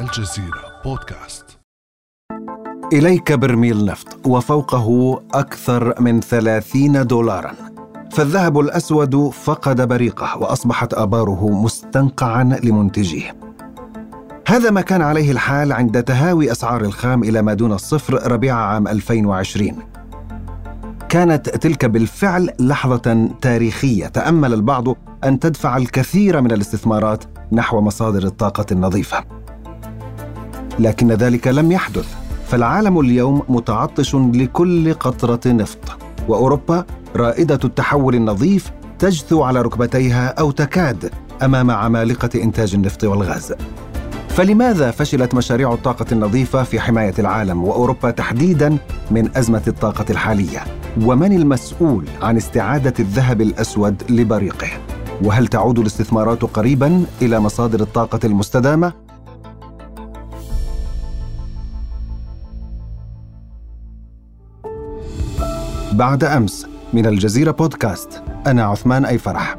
الجزيرة بودكاست. إليك برميل نفط وفوقه أكثر من ثلاثين دولارا. فالذهب الأسود فقد بريقه وأصبحت آباره مستنقعا لمنتجيه. هذا ما كان عليه الحال عند تهاوي أسعار الخام إلى ما دون الصفر ربيع عام 2020 كانت تلك بالفعل لحظة تاريخية. تأمل البعض أن تدفع الكثير من الاستثمارات نحو مصادر الطاقة النظيفة. لكن ذلك لم يحدث فالعالم اليوم متعطش لكل قطرة نفط وأوروبا رائدة التحول النظيف تجثو على ركبتيها أو تكاد أمام عمالقة إنتاج النفط والغاز فلماذا فشلت مشاريع الطاقة النظيفة في حماية العالم وأوروبا تحديدا من أزمة الطاقة الحالية؟ ومن المسؤول عن استعادة الذهب الأسود لبريقه؟ وهل تعود الاستثمارات قريبا إلى مصادر الطاقة المستدامة؟ بعد أمس من الجزيرة بودكاست. أنا عثمان أي فرح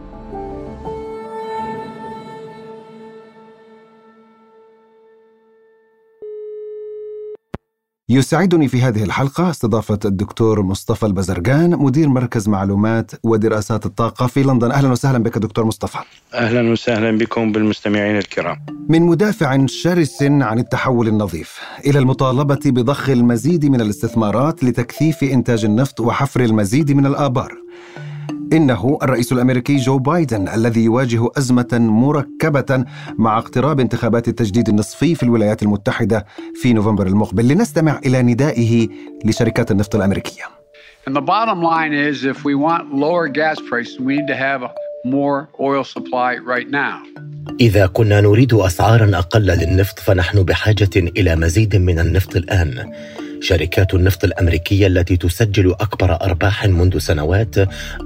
يسعدني في هذه الحلقة استضافة الدكتور مصطفى البزرقان مدير مركز معلومات ودراسات الطاقة في لندن. أهلا وسهلا بك دكتور مصطفى. أهلا وسهلا بكم بالمستمعين الكرام. من مدافع شرس عن التحول النظيف إلى المطالبة بضخ المزيد من الاستثمارات لتكثيف إنتاج النفط وحفر المزيد من الآبار. إنه الرئيس الأمريكي جو بايدن الذي يواجه أزمة مركبة مع اقتراب انتخابات التجديد النصفي في الولايات المتحدة في نوفمبر المقبل لنستمع إلى ندائه لشركات النفط الأمريكية And the bottom line is if we want lower gas prices, we need to have more oil supply right now. إذا كنا نريد أسعارا أقل للنفط فنحن بحاجة إلى مزيد من النفط الآن. شركات النفط الأمريكية التي تسجل أكبر أرباح منذ سنوات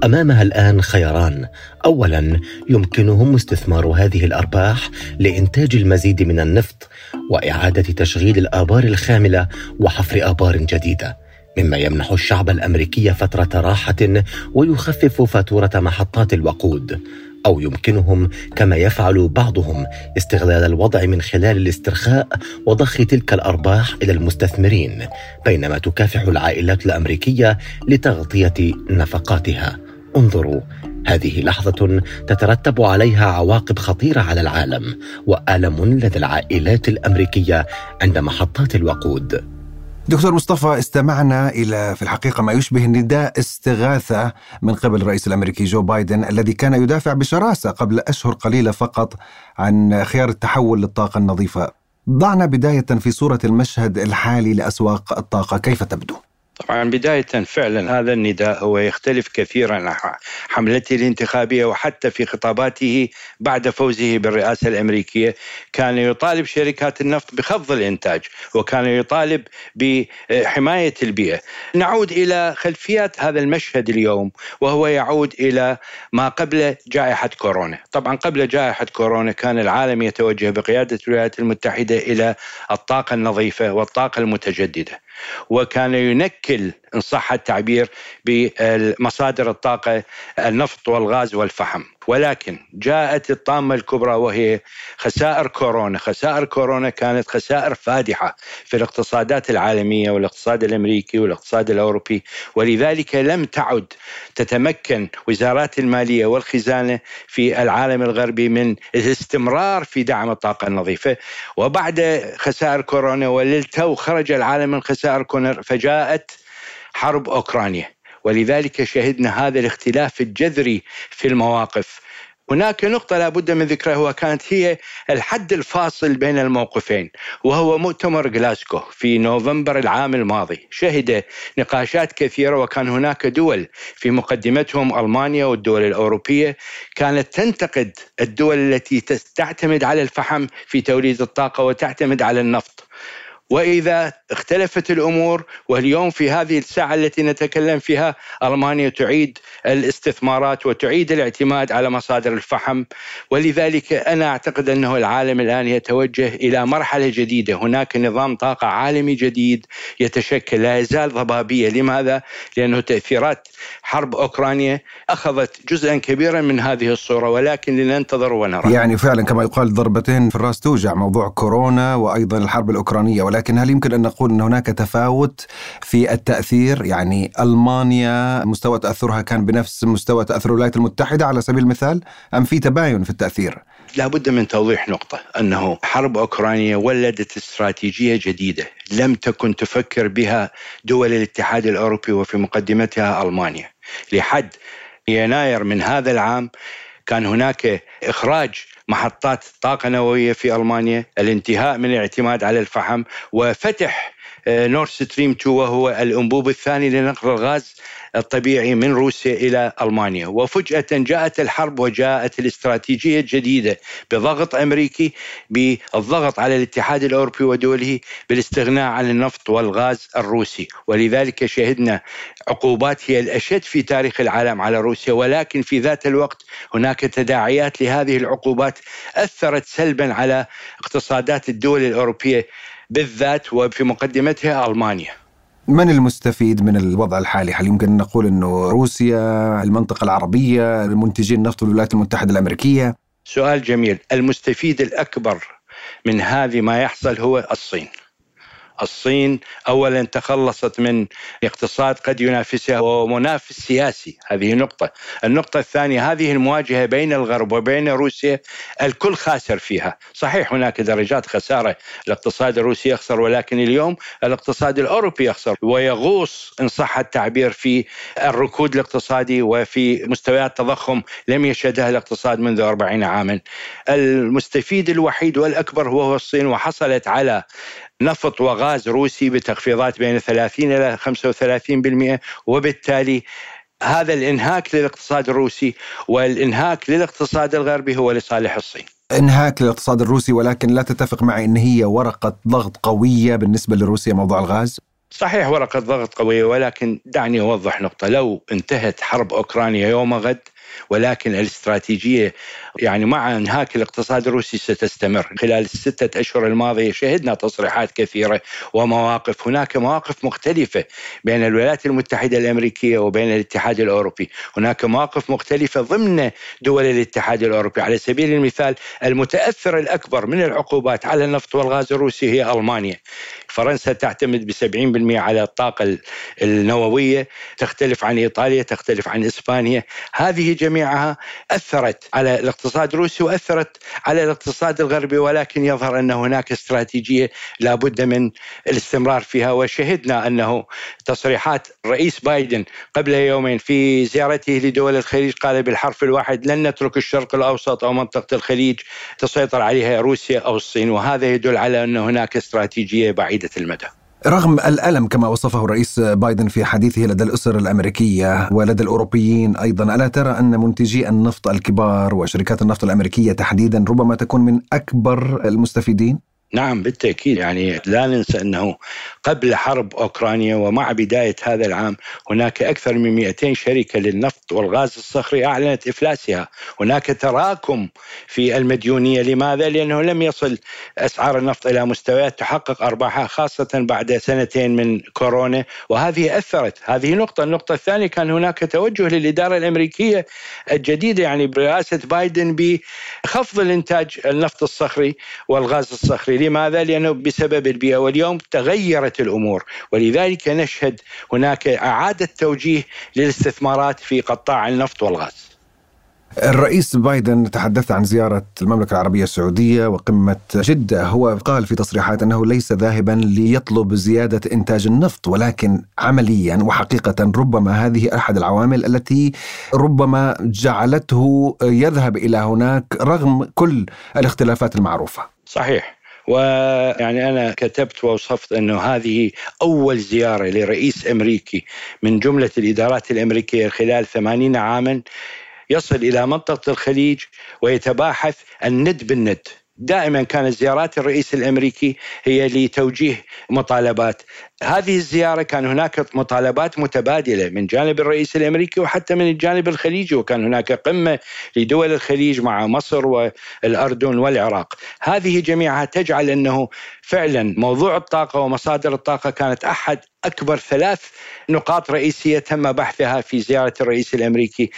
أمامها الآن خياران اولا يمكنهم استثمار هذه الأرباح لإنتاج المزيد من النفط وإعادة تشغيل الآبار الخاملة وحفر آبار جديدة. مما يمنح الشعب الأمريكي فترة راحة ويخفف فاتورة محطات الوقود. أو يمكنهم كما يفعل بعضهم استغلال الوضع من خلال الاسترخاء وضخ تلك الأرباح إلى المستثمرين بينما تكافح العائلات الأمريكية لتغطية نفقاتها. انظروا هذه لحظة تترتب عليها عواقب خطيرة على العالم وآلم لدى العائلات الأمريكية عند محطات الوقود. دكتور مصطفى استمعنا إلى في الحقيقة ما يشبه نداء استغاثة من قبل الرئيس الأمريكي جو بايدن الذي كان يدافع بشراسة قبل أشهر قليلة فقط عن خيار التحول للطاقة النظيفة ضعنا بداية في صورة المشهد الحالي لأسواق الطاقة كيف تبدو؟ طبعا بداية فعلا هذا النداء هو يختلف كثيرا عن حملته الانتخابية وحتى في خطاباته بعد فوزه بالرئاسة الأمريكية. كان يطالب شركات النفط بخفض الإنتاج وكان يطالب بحماية البيئة. نعود إلى خلفيات هذا المشهد اليوم وهو يعود إلى ما قبل جائحة كورونا. طبعا قبل جائحة كورونا كان العالم يتوجه بقيادة الولايات المتحدة إلى الطاقة النظيفة والطاقة المتجددة. وكان ينكل إن صح التعبير بمصادر الطاقة النفط والغاز والفحم. ولكن جاءت الطامة الكبرى وهي خسائر كورونا، خسائر كورونا كانت خسائر فادحة في الاقتصادات العالمية والاقتصاد الأمريكي والاقتصاد الأوروبي، ولذلك لم تعد تتمكن وزارات المالية والخزانة في العالم الغربي من الاستمرار في دعم الطاقة النظيفة، وبعد خسائر كورونا وللتو خرج العالم من خسائر كورونا فجاءت حرب أوكرانيا. ولذلك شهدنا هذا الاختلاف الجذري في المواقف. هناك نقطة لابد من ذكرها وكانت هي الحد الفاصل بين الموقفين وهو مؤتمر غلاسكو في نوفمبر العام الماضي. شهد نقاشات كثيرة وكان هناك دول في مقدمتهم ألمانيا والدول الأوروبية كانت تنتقد الدول التي تعتمد على الفحم في توليد الطاقة وتعتمد على النفط. وإذا اختلفت الأمور واليوم في هذه الساعة التي نتكلم فيها ألمانيا تعيد الاستثمارات وتعيد الاعتماد على مصادر الفحم. ولذلك أنا أعتقد أنه العالم الآن يتوجه إلى مرحلة جديدة، هناك نظام طاقة عالمي جديد يتشكل. لا يزال ضبابية، لماذا؟ لأنه تأثيرات حرب أوكرانيا أخذت جزءا كبيرا من هذه الصورة ولكن لننتظر ونرى. يعني فعلا كما يقال ضربتين في الراس توجع موضوع كورونا وأيضا الحرب الأوكرانية. ولكن هل يمكن أن نقول أن هناك تفاوت في التأثير يعني ألمانيا مستوى تأثرها كان بنفس مستوى تأثر الولايات المتحدة على سبيل المثال أم في تباين في التأثير؟ لابد من توضيح نقطة أنه حرب أوكرانيا ولدت استراتيجية جديدة لم تكن تفكر بها دول الاتحاد الأوروبي وفي مقدمتها ألمانيا لحد يناير من هذا العام كان هناك إخراج محطات طاقة نووية في ألمانيا الانتهاء من الاعتماد على الفحم وفتح نورد ستريم 2 وهو الأنبوب الثاني لنقل الغاز الطبيعي من روسيا إلى ألمانيا. وفجأة جاءت الحرب وجاءت الاستراتيجية الجديدة بضغط أمريكي بالضغط على الاتحاد الأوروبي ودوله بالاستغناء عن النفط والغاز الروسي. ولذلك شهدنا عقوبات هي الأشد في تاريخ العالم على روسيا. ولكن في ذات الوقت هناك تداعيات لهذه العقوبات أثرت سلبا على اقتصادات الدول الأوروبية. بالذات وفي مقدمتها ألمانيا من المستفيد من الوضع الحالي؟ هل يمكن نقول إنه روسيا، المنطقة العربية، منتجين النفط الولايات المتحدة الأمريكية؟ سؤال جميل، المستفيد الأكبر من هذه ما يحصل هو الصين. الصين اولا تخلصت من اقتصاد قد ينافسها ومنافس سياسي. هذه نقطة. النقطة الثانية هذه المواجهة بين الغرب وبين روسيا الكل خاسر فيها. صحيح هناك درجات خسارة. الاقتصاد الروسي يخسر ولكن اليوم الاقتصاد الأوروبي يخسر. ويغوص إن صح التعبير في الركود الاقتصادي وفي مستويات تضخم لم يشهدها الاقتصاد منذ 40 عاما. المستفيد الوحيد والأكبر هو الصين وحصلت على نفط وغاز روسي بتخفيضات بين 30 إلى 35% وبالتالي هذا الإنهاك للاقتصاد الروسي والإنهاك للاقتصاد الغربي هو لصالح الصين. إنهاك للاقتصاد الروسي ولكن لا تتفق معي إن هي ورقة ضغط قوية بالنسبة لروسيا موضوع الغاز؟ صحيح ورقة ضغط قوية ولكن دعني أوضح نقطة لو انتهت حرب أوكرانيا يوم غد ولكن الاستراتيجية يعني مع انهاك الاقتصاد الروسي ستستمر. خلال الستة أشهر الماضية شهدنا تصريحات كثيرة ومواقف. هناك مواقف مختلفة بين الولايات المتحدة الأمريكية وبين الاتحاد الأوروبي. هناك مواقف مختلفة ضمن دول الاتحاد الأوروبي. على سبيل المثال المتأثر الأكبر من العقوبات على النفط والغاز الروسي هي ألمانيا. فرنسا تعتمد ب 70% على الطاقة النووية تختلف عن إيطاليا تختلف عن إسبانيا. هذه جميعها أثرت على الاقتصاد الروسي وأثرت على الاقتصاد الغربي ولكن يظهر أن هناك استراتيجية لابد من الاستمرار فيها. وشهدنا أنه تصريحات رئيس بايدن قبل يومين في زيارته لدول الخليج قال بالحرف الواحد لن نترك الشرق الأوسط أو منطقة الخليج تسيطر عليها روسيا أو الصين. وهذا يدل على أن هناك استراتيجية بعيدة. المدى رغم الألم كما وصفه الرئيس بايدن في حديثه لدى الأسر الأمريكية ولدى الأوروبيين أيضا ألا ترى أن منتجي النفط الكبار وشركات النفط الأمريكية تحديدا ربما تكون من أكبر المستفيدين؟ نعم بالتأكيد. يعني لا ننسى أنه قبل حرب أوكرانيا ومع بداية هذا العام هناك أكثر من 200 شركة للنفط والغاز الصخري أعلنت إفلاسها، هناك تراكم في المديونية، لماذا؟ لأنه لم يصل أسعار النفط إلى مستويات تحقق أرباحها خاصة بعد سنتين من كورونا. وهذه أثرت، هذه نقطة، النقطة الثانية كان هناك توجه للإدارة الأمريكية الجديدة يعني برئاسة بايدن بخفض الإنتاج النفط الصخري والغاز الصخري. لماذا؟ لأنه بسبب البيئة. واليوم تغيرت الأمور. ولذلك نشهد هناك إعادة توجيه للاستثمارات في قطاع النفط والغاز. الرئيس بايدن تحدث عن زيارة المملكة العربية السعودية وقمة جدة هو قال في تصريحات أنه ليس ذاهبا ليطلب زيادة إنتاج النفط ولكن عمليا وحقيقة ربما هذه أحد العوامل التي ربما جعلته يذهب إلى هناك رغم كل الاختلافات المعروفة. صحيح. ويعني أنا كتبت ووصفت أنه هذه أول زيارة لرئيس أمريكي من جملة الإدارات الأمريكية خلال 80 عاما يصل إلى منطقة الخليج ويتباحث الند بالند. دائما كانت زيارات الرئيس الأمريكي هي لتوجيه مطالبات. هذه الزيارة كان هناك مطالبات متبادلة من جانب الرئيس الأمريكي وحتى من الجانب الخليجي وكان هناك قمة لدول الخليج مع مصر والأردن والعراق. هذه جميعها تجعل أنه فعلا موضوع الطاقة ومصادر الطاقة كانت أحد أكبر ثلاث نقاط رئيسية تم بحثها في زيارة الرئيس الأمريكي.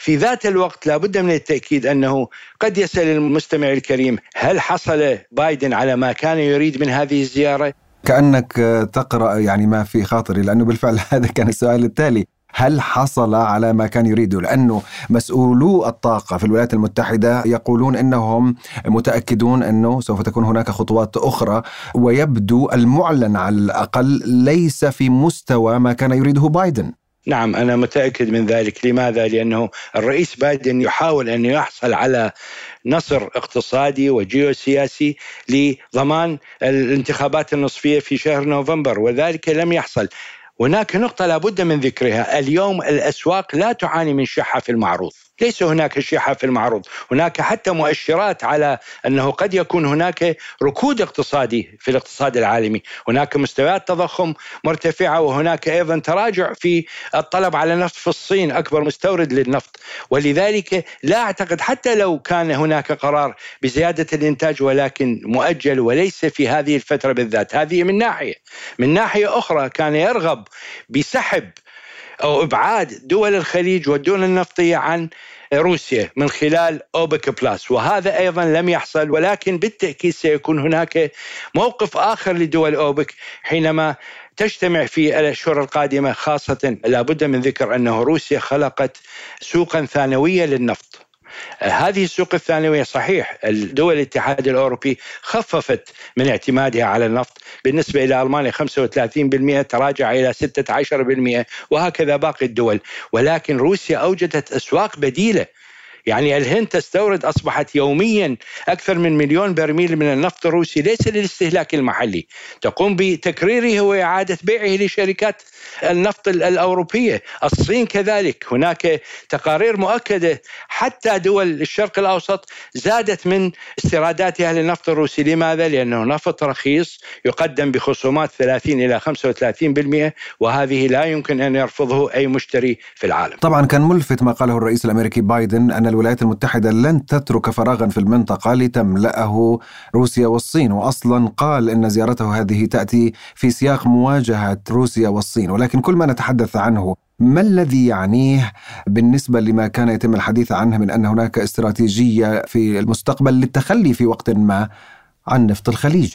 في ذات الوقت لابد من التأكيد أنه قد يسأل المستمع الكريم هل حصل بايدن على ما كان يريد من هذه الزيارة؟ كأنك تقرأ يعني ما في خاطري لأنه بالفعل هذا كان السؤال التالي. هل حصل على ما كان يريده لأنه مسؤولو الطاقة في الولايات المتحدة يقولون أنهم متأكدون أنه سوف تكون هناك خطوات أخرى ويبدو المعلن على الأقل ليس في مستوى ما كان يريده بايدن. نعم أنا متأكد من ذلك. لماذا؟ لأنه الرئيس بايدن يحاول أن يحصل على نصر اقتصادي وجيوسياسي لضمان الانتخابات النصفية في شهر نوفمبر وذلك لم يحصل. هناك نقطة لابد من ذكرها. اليوم الأسواق لا تعاني من شحة في المعروض. ليس هناك شحة في المعروض. هناك حتى مؤشرات على أنه قد يكون هناك ركود اقتصادي في الاقتصاد العالمي. هناك مستويات تضخم مرتفعة وهناك أيضا تراجع في الطلب على النفط في الصين أكبر مستورد للنفط. ولذلك لا أعتقد حتى لو كان هناك قرار بزيادة الإنتاج ولكن مؤجل وليس في هذه الفترة بالذات. هذه من ناحية. من ناحية أخرى كان يرغب بسحب أو إبعاد دول الخليج والدول النفطية عن روسيا من خلال أوبك بلاس. وهذا أيضا لم يحصل ولكن بالتأكيد سيكون هناك موقف آخر لدول أوبك حينما تجتمع في الأشهر القادمة خاصة لابد من ذكر أنه روسيا خلقت سوقا ثانوية للنفط. هذه السوق الثانوية صحيح الدول الاتحاد الأوروبي خففت من اعتمادها على النفط بالنسبة إلى ألمانيا 35% تراجع إلى 16% وهكذا باقي الدول. ولكن روسيا أوجدت أسواق بديلة. يعني الهند تستورد أصبحت يوميا أكثر من مليون برميل من النفط الروسي ليس للاستهلاك المحلي. تقوم بتكريره وإعادة بيعه لشركات النفط الأوروبية. الصين كذلك. هناك تقارير مؤكدة حتى دول الشرق الأوسط زادت من استيراداتها للنفط الروسي. لماذا؟ لأنه نفط رخيص يقدم بخصومات 30 إلى 35% وهذه لا يمكن أن يرفضه أي مشتري في العالم. طبعا كان ملفت ما قاله الرئيس الأمريكي بايدن أن الولايات المتحدة لن تترك فراغا في المنطقة لتملأه روسيا والصين. وأصلا قال أن زيارته هذه تأتي في سياق مواجهة روسيا والصين. ولكن كل ما نتحدث عنه ما الذي يعنيه بالنسبة لما كان يتم الحديث عنه من أن هناك استراتيجية في المستقبل للتخلي في وقت ما عن نفط الخليج؟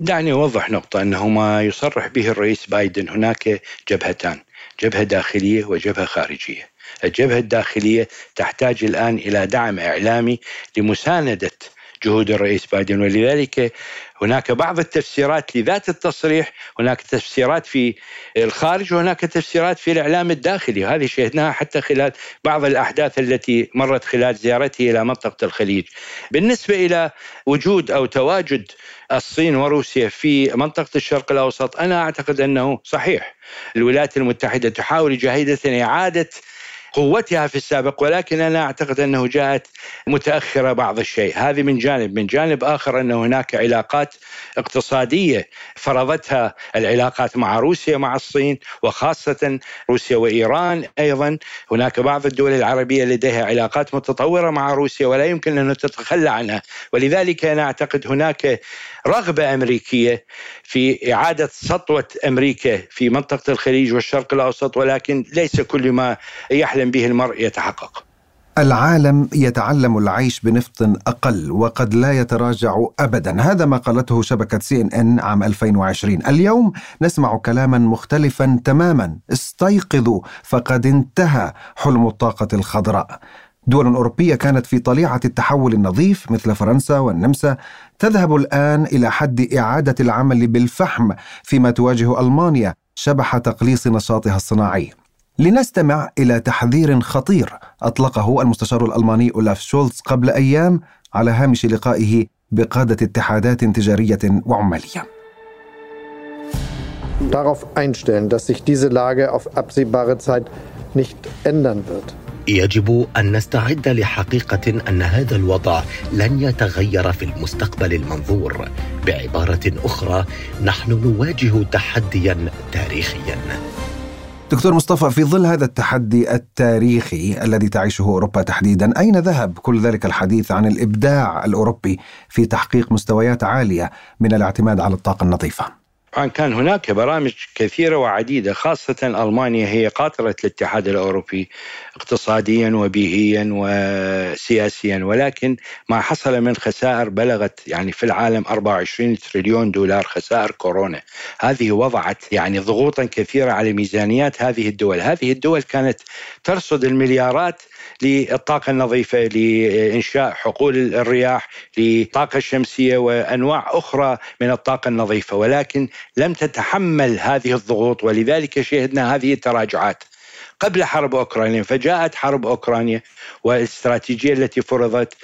دعني أوضح نقطة أنه ما يصرح به الرئيس بايدن هناك جبهتان جبهة داخلية وجبهة خارجية. الجبهة الداخلية تحتاج الآن إلى دعم إعلامي لمساندة جهود الرئيس بايدن ولذلك هناك بعض التفسيرات لذات التصريح هناك تفسيرات في الخارج وهناك تفسيرات في الإعلام الداخلي. وهذه شهدناها حتى خلال بعض الأحداث التي مرت خلال زيارته إلى منطقة الخليج. بالنسبة إلى وجود أو تواجد الصين وروسيا في منطقة الشرق الأوسط أنا أعتقد أنه صحيح. الولايات المتحدة تحاول جاهدة إعادة قوتها في السابق ولكن أنا أعتقد أنه جاءت متأخرة بعض الشيء. هذه من جانب. من جانب آخر أن هناك علاقات اقتصادية فرضتها العلاقات مع روسيا مع الصين وخاصة روسيا وإيران أيضا. هناك بعض الدول العربية لديها علاقات متطورة مع روسيا ولا يمكن أن تتخلى عنها. ولذلك أنا أعتقد هناك رغبة أمريكية في إعادة سطوة أمريكا في منطقة الخليج والشرق الأوسط ولكن ليس كل ما يحلم به المرء يتحقق العالم يتعلم العيش بنفط أقل وقد لا يتراجع ابدا، هذا ما قالته شبكة سي إن إن عام 2020. اليوم نسمع كلاما مختلفا تماما، استيقظوا فقد انتهى حلم الطاقة الخضراء. دول أوروبية كانت في طليعة التحول النظيف مثل فرنسا والنمسا تذهب الآن إلى حد إعادة العمل بالفحم فيما تواجه ألمانيا شبح تقليص نشاطها الصناعي. لنستمع إلى تحذير خطير أطلقه المستشار الألماني أولاف شولتز قبل أيام على هامش لقائه بقادة اتحادات تجارية وعمالية. Darauf einstellen, dass sich diese Lage auf absehbare Zeit nicht ändern wird. يجب أن نستعد لحقيقة أن هذا الوضع لن يتغير في المستقبل المنظور. بعبارة أخرى نحن نواجه تحديا تاريخيا. دكتور مصطفى في ظل هذا التحدي التاريخي الذي تعيشه أوروبا تحديدا، أين ذهب كل ذلك الحديث عن الإبداع الأوروبي في تحقيق مستويات عالية من الاعتماد على الطاقة النظيفة؟ طبعا كان هناك برامج كثيرة وعديدة خاصة ألمانيا هي قاطرة الاتحاد الأوروبي. اقتصاديا وبيئيا وسياسيا ولكن ما حصل من خسائر بلغت يعني في العالم 24 تريليون دولار خسائر كورونا. هذه وضعت يعني ضغوطا كثيرة على ميزانيات هذه الدول. هذه الدول كانت ترصد المليارات للطاقة النظيفة لإنشاء حقول الرياح للطاقة الشمسية وأنواع أخرى من الطاقة النظيفة. ولكن لم تتحمل هذه الضغوط ولذلك شهدنا هذه التراجعات. قبل حرب أوكرانيا فجاءت حرب أوكرانيا والاستراتيجية التي فرضت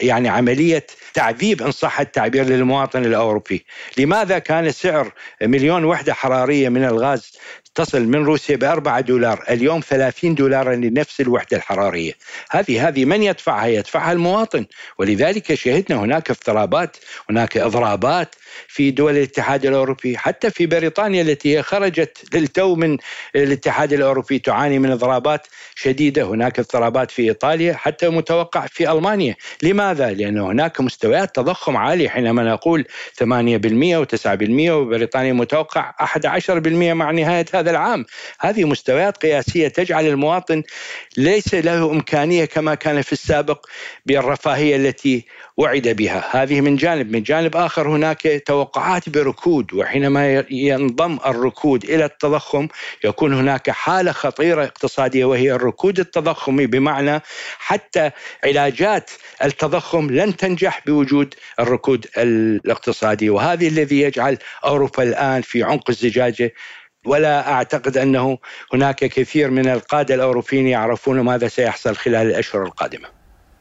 يعني عملية تعذيب إن صح التعبير للمواطن الأوروبي، لماذا كان سعر مليون وحدة حرارية من الغاز تصل من روسيا ب 4 دولار اليوم 30 دولار لنفس الوحدة الحرارية؟ هذه هذه من يدفعها؟ يدفعها المواطن. ولذلك شهدنا هناك اضطرابات هناك إضرابات في دول الاتحاد الأوروبي حتى في بريطانيا التي خرجت للتو من الاتحاد الأوروبي تعاني من اضرابات شديدة. هناك اضطرابات في إيطاليا حتى متوقع في ألمانيا. لماذا؟ لأن هناك مستويات تضخم عالية حينما نقول 8% و9% وبريطانيا متوقع 11% مع نهاية هذا العام. هذه مستويات قياسية تجعل المواطن ليس له إمكانية كما كان في السابق بالرفاهية التي وعد بها. هذه من جانب. من جانب آخر هناك توقعات بركود وحينما ينضم الركود إلى التضخم يكون هناك حالة خطيرة اقتصادية وهي الركود التضخمي بمعنى حتى علاجات التضخم لن تنجح بوجود الركود الاقتصادي. وهذا الذي يجعل أوروبا الآن في عمق الزجاجة. ولا أعتقد أنه هناك كثير من القادة الأوروبيين يعرفون ماذا سيحصل خلال الأشهر القادمة.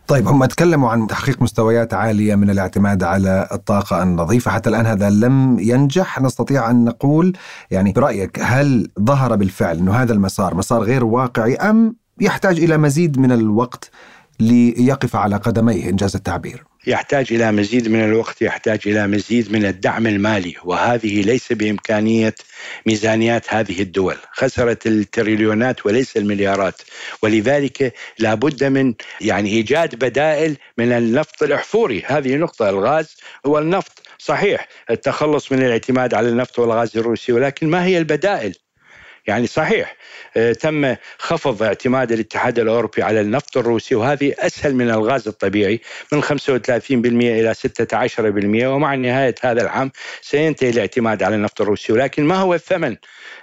طيب هم تكلموا عن تحقيق مستويات عالية من الاعتماد على الطاقة النظيفة، حتى الآن هذا لم ينجح، نستطيع أن نقول يعني برأيك هل ظهر بالفعل إنه هذا المسار مسار غير واقعي أم يحتاج إلى مزيد من الوقت ليقف على قدميه إنجاز التعبير؟ يحتاج إلى مزيد من الوقت يحتاج إلى مزيد من الدعم المالي وهذه ليس بإمكانية ميزانيات هذه الدول. خسرت التريليونات وليس المليارات ولذلك لابد من يعني إيجاد بدائل من النفط الأحفوري. هذه نقطة الغاز هو النفط صحيح التخلص من الاعتماد على النفط والغاز الروسي ولكن ما هي البدائل؟ يعني صحيح آه، تم خفض اعتماد الاتحاد الأوروبي على النفط الروسي وهذه أسهل من الغاز الطبيعي من 35% إلى 16% ومع نهاية هذا العام سينتهي الاعتماد على النفط الروسي ولكن ما هو الثمن؟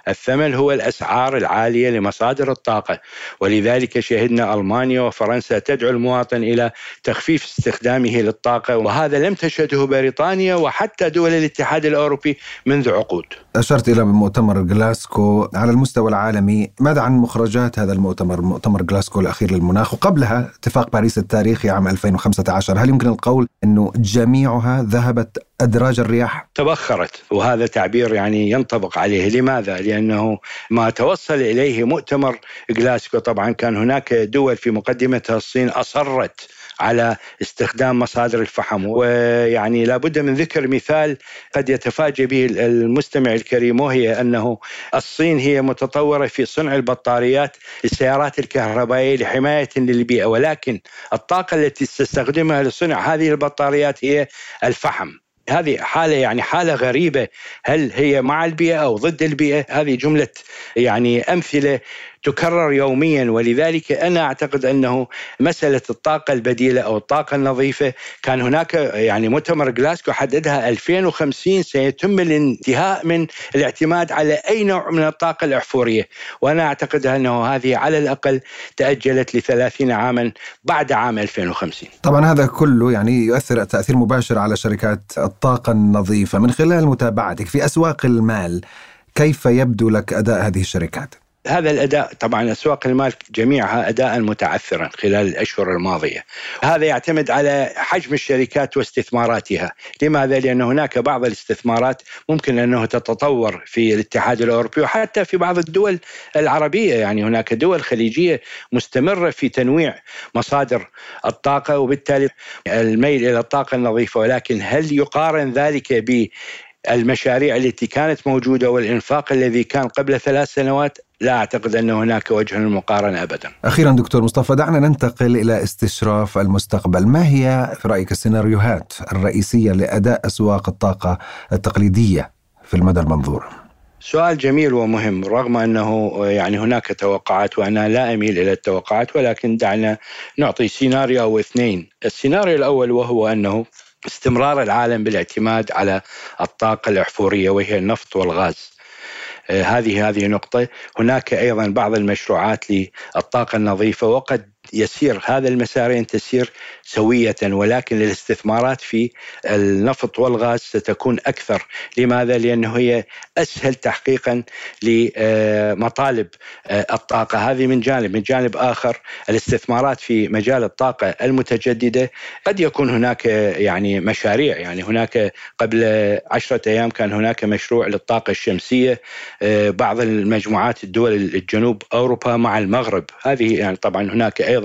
الثمن هو الأسعار العالية لمصادر الطاقة ولذلك شهدنا ألمانيا وفرنسا تدعو المواطن إلى تخفيف استخدامه للطاقة وهذا لم تشهده بريطانيا وحتى دول الاتحاد الأوروبي منذ عقود. أشرت إلى مؤتمر جلاسكو على المستوى العالمي، ماذا عن مخرجات هذا المؤتمر؟ مؤتمر جلاسكو الأخير للمناخ وقبلها اتفاق باريس التاريخي عام 2015 هل يمكن القول انه جميعها ذهبت أدراج الرياح؟ تبخرت وهذا تعبير يعني ينطبق عليه، لماذا؟ لأنه ما توصل إليه مؤتمر جلاسكو. طبعا كان هناك دول في مقدمتها الصين أصرت على استخدام مصادر الفحم. ويعني لابد من ذكر مثال قد يتفاجئ به المستمع الكريم وهي أنه الصين هي متطورة في صنع البطاريات للسيارات الكهربائية لحماية للبيئة. ولكن الطاقة التي تستخدمها لصنع هذه البطاريات هي الفحم. هذه حالة يعني حالة غريبة. هل هي مع البيئة أو ضد البيئة؟ هذه جملة يعني أمثلة تكرر يوميا. ولذلك أنا أعتقد أنه مسألة الطاقة البديلة أو الطاقة النظيفة كان هناك يعني مؤتمر جلاسكو حددها 2050 سيتم الانتهاء من الاعتماد على أي نوع من الطاقة الأحفورية. وأنا أعتقد أنه هذه على الأقل تأجلت ل 30 عاما بعد عام 2050 طبعا هذا كله يعني يؤثر تأثير مباشر على شركات الطاقة النظيفة. من خلال متابعتك في أسواق المال كيف يبدو لك أداء هذه الشركات؟ هذا الأداء طبعا أسواق المال جميعها اداء متعثرا خلال الأشهر الماضية. هذا يعتمد على حجم الشركات واستثماراتها، لماذا؟ لأن هناك بعض الاستثمارات ممكن أنه تتطور في الاتحاد الأوروبي وحتى في بعض الدول العربية، يعني هناك دول خليجية مستمرة في تنويع مصادر الطاقة وبالتالي الميل إلى الطاقة النظيفة، ولكن هل يقارن ذلك ب المشاريع التي كانت موجودة والإنفاق الذي كان قبل ثلاث سنوات لا أعتقد أن هناك وجه للمقارنة ابدا. أخيرا دكتور مصطفى دعنا ننتقل إلى استشراف المستقبل، ما هي في رأيك السيناريوهات الرئيسية لأداء أسواق الطاقة التقليدية في المدى المنظور؟ سؤال جميل ومهم رغم أنه يعني هناك توقعات وأنا لا أميل إلى التوقعات ولكن دعنا نعطي سيناريو أو اثنين، السيناريو الأول وهو أنه استمرار العالم بالاعتماد على الطاقة الأحفورية وهي النفط والغاز. آه، هذه هذه نقطة، هناك أيضا بعض المشروعات للطاقة النظيفة وقد يسير هذا المسارين تسير سوية ولكن الاستثمارات في النفط والغاز ستكون أكثر. لماذا؟ لأنه هي أسهل تحقيقا لمطالب الطاقة. هذه من جانب. من جانب آخر الاستثمارات في مجال الطاقة المتجددة. قد يكون هناك يعني مشاريع. يعني هناك قبل عشرة أيام كان هناك مشروع للطاقة الشمسية. بعض المجموعات الدول الجنوب أوروبا مع المغرب. هذه يعني طبعا هناك أيضا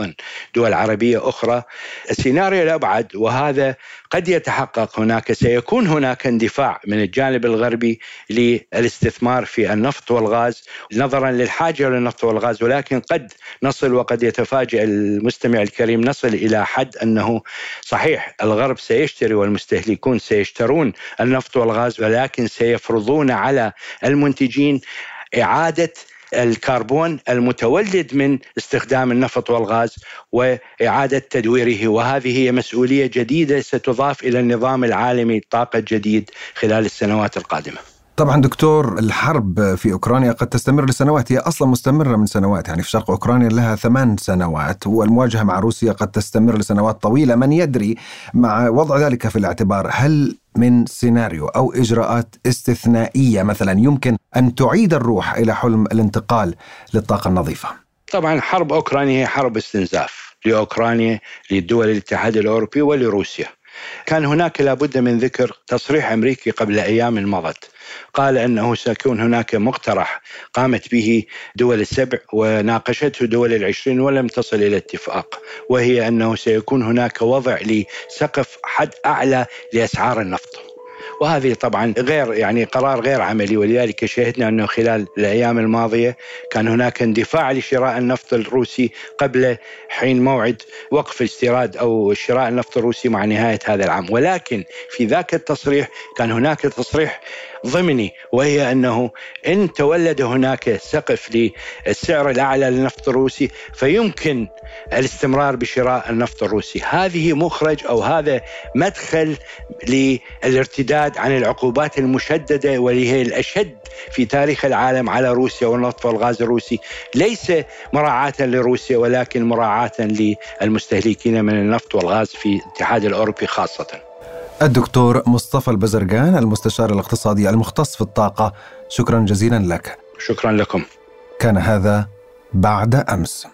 دول عربية أخرى. السيناريو الأبعد وهذا قد يتحقق هناك سيكون هناك اندفاع من الجانب الغربي للاستثمار في النفط والغاز نظرا للحاجة للنفط والغاز ولكن قد نصل وقد يتفاجئ المستمع الكريم نصل إلى حد أنه صحيح الغرب سيشتري والمستهلكون سيشترون النفط والغاز ولكن سيفرضون على المنتجين إعادة الكربون المتولد من استخدام النفط والغاز وإعادة تدويره وهذه هي مسؤولية جديدة ستضاف إلى النظام العالمي الطاقه الجديد خلال السنوات القادمة. طبعا دكتور الحرب في أوكرانيا قد تستمر لسنوات هي أصلا مستمرة من سنوات يعني في شرق أوكرانيا لها ثمان سنوات والمواجهة مع روسيا قد تستمر لسنوات طويلة من يدري مع وضع ذلك في الاعتبار هل من سيناريو أو إجراءات استثنائية مثلا يمكن أن تعيد الروح إلى حلم الانتقال للطاقة النظيفة؟ طبعا حرب أوكرانيا هي حرب استنزاف لأوكرانيا لدول الاتحاد الأوروبي ولروسيا. كان هناك لابد من ذكر تصريح أمريكي قبل أيام مضت قال أنه سيكون هناك مقترح قامت به دول السبع وناقشته دول العشرين ولم تصل إلى اتفاق وهي أنه سيكون هناك وضع لسقف حد أعلى لأسعار النفط. وهذه طبعا غير يعني قرار غير عملي ولذلك شهدنا أنه خلال الأيام الماضية كان هناك اندفاع لشراء النفط الروسي قبل حين موعد وقف الاستيراد أو شراء النفط الروسي مع نهاية هذا العام. ولكن في ذاك التصريح كان هناك تصريح ضمني وهي أنه إن تولد هناك سقف للسعر الأعلى للنفط الروسي فيمكن الاستمرار بشراء النفط الروسي، هذه مخرج أو هذا مدخل للارتداد عن العقوبات المشددة واللي هي الأشد في تاريخ العالم على روسيا والنفط والغاز الروسي، ليس مراعاة لروسيا ولكن مراعاة للمستهلكين من النفط والغاز في الاتحاد الأوروبي خاصة. الدكتور مصطفى البزرقان المستشار الاقتصادي المختص في الطاقة شكرا جزيلا لك. شكرا لكم. كان هذا بعد أمس.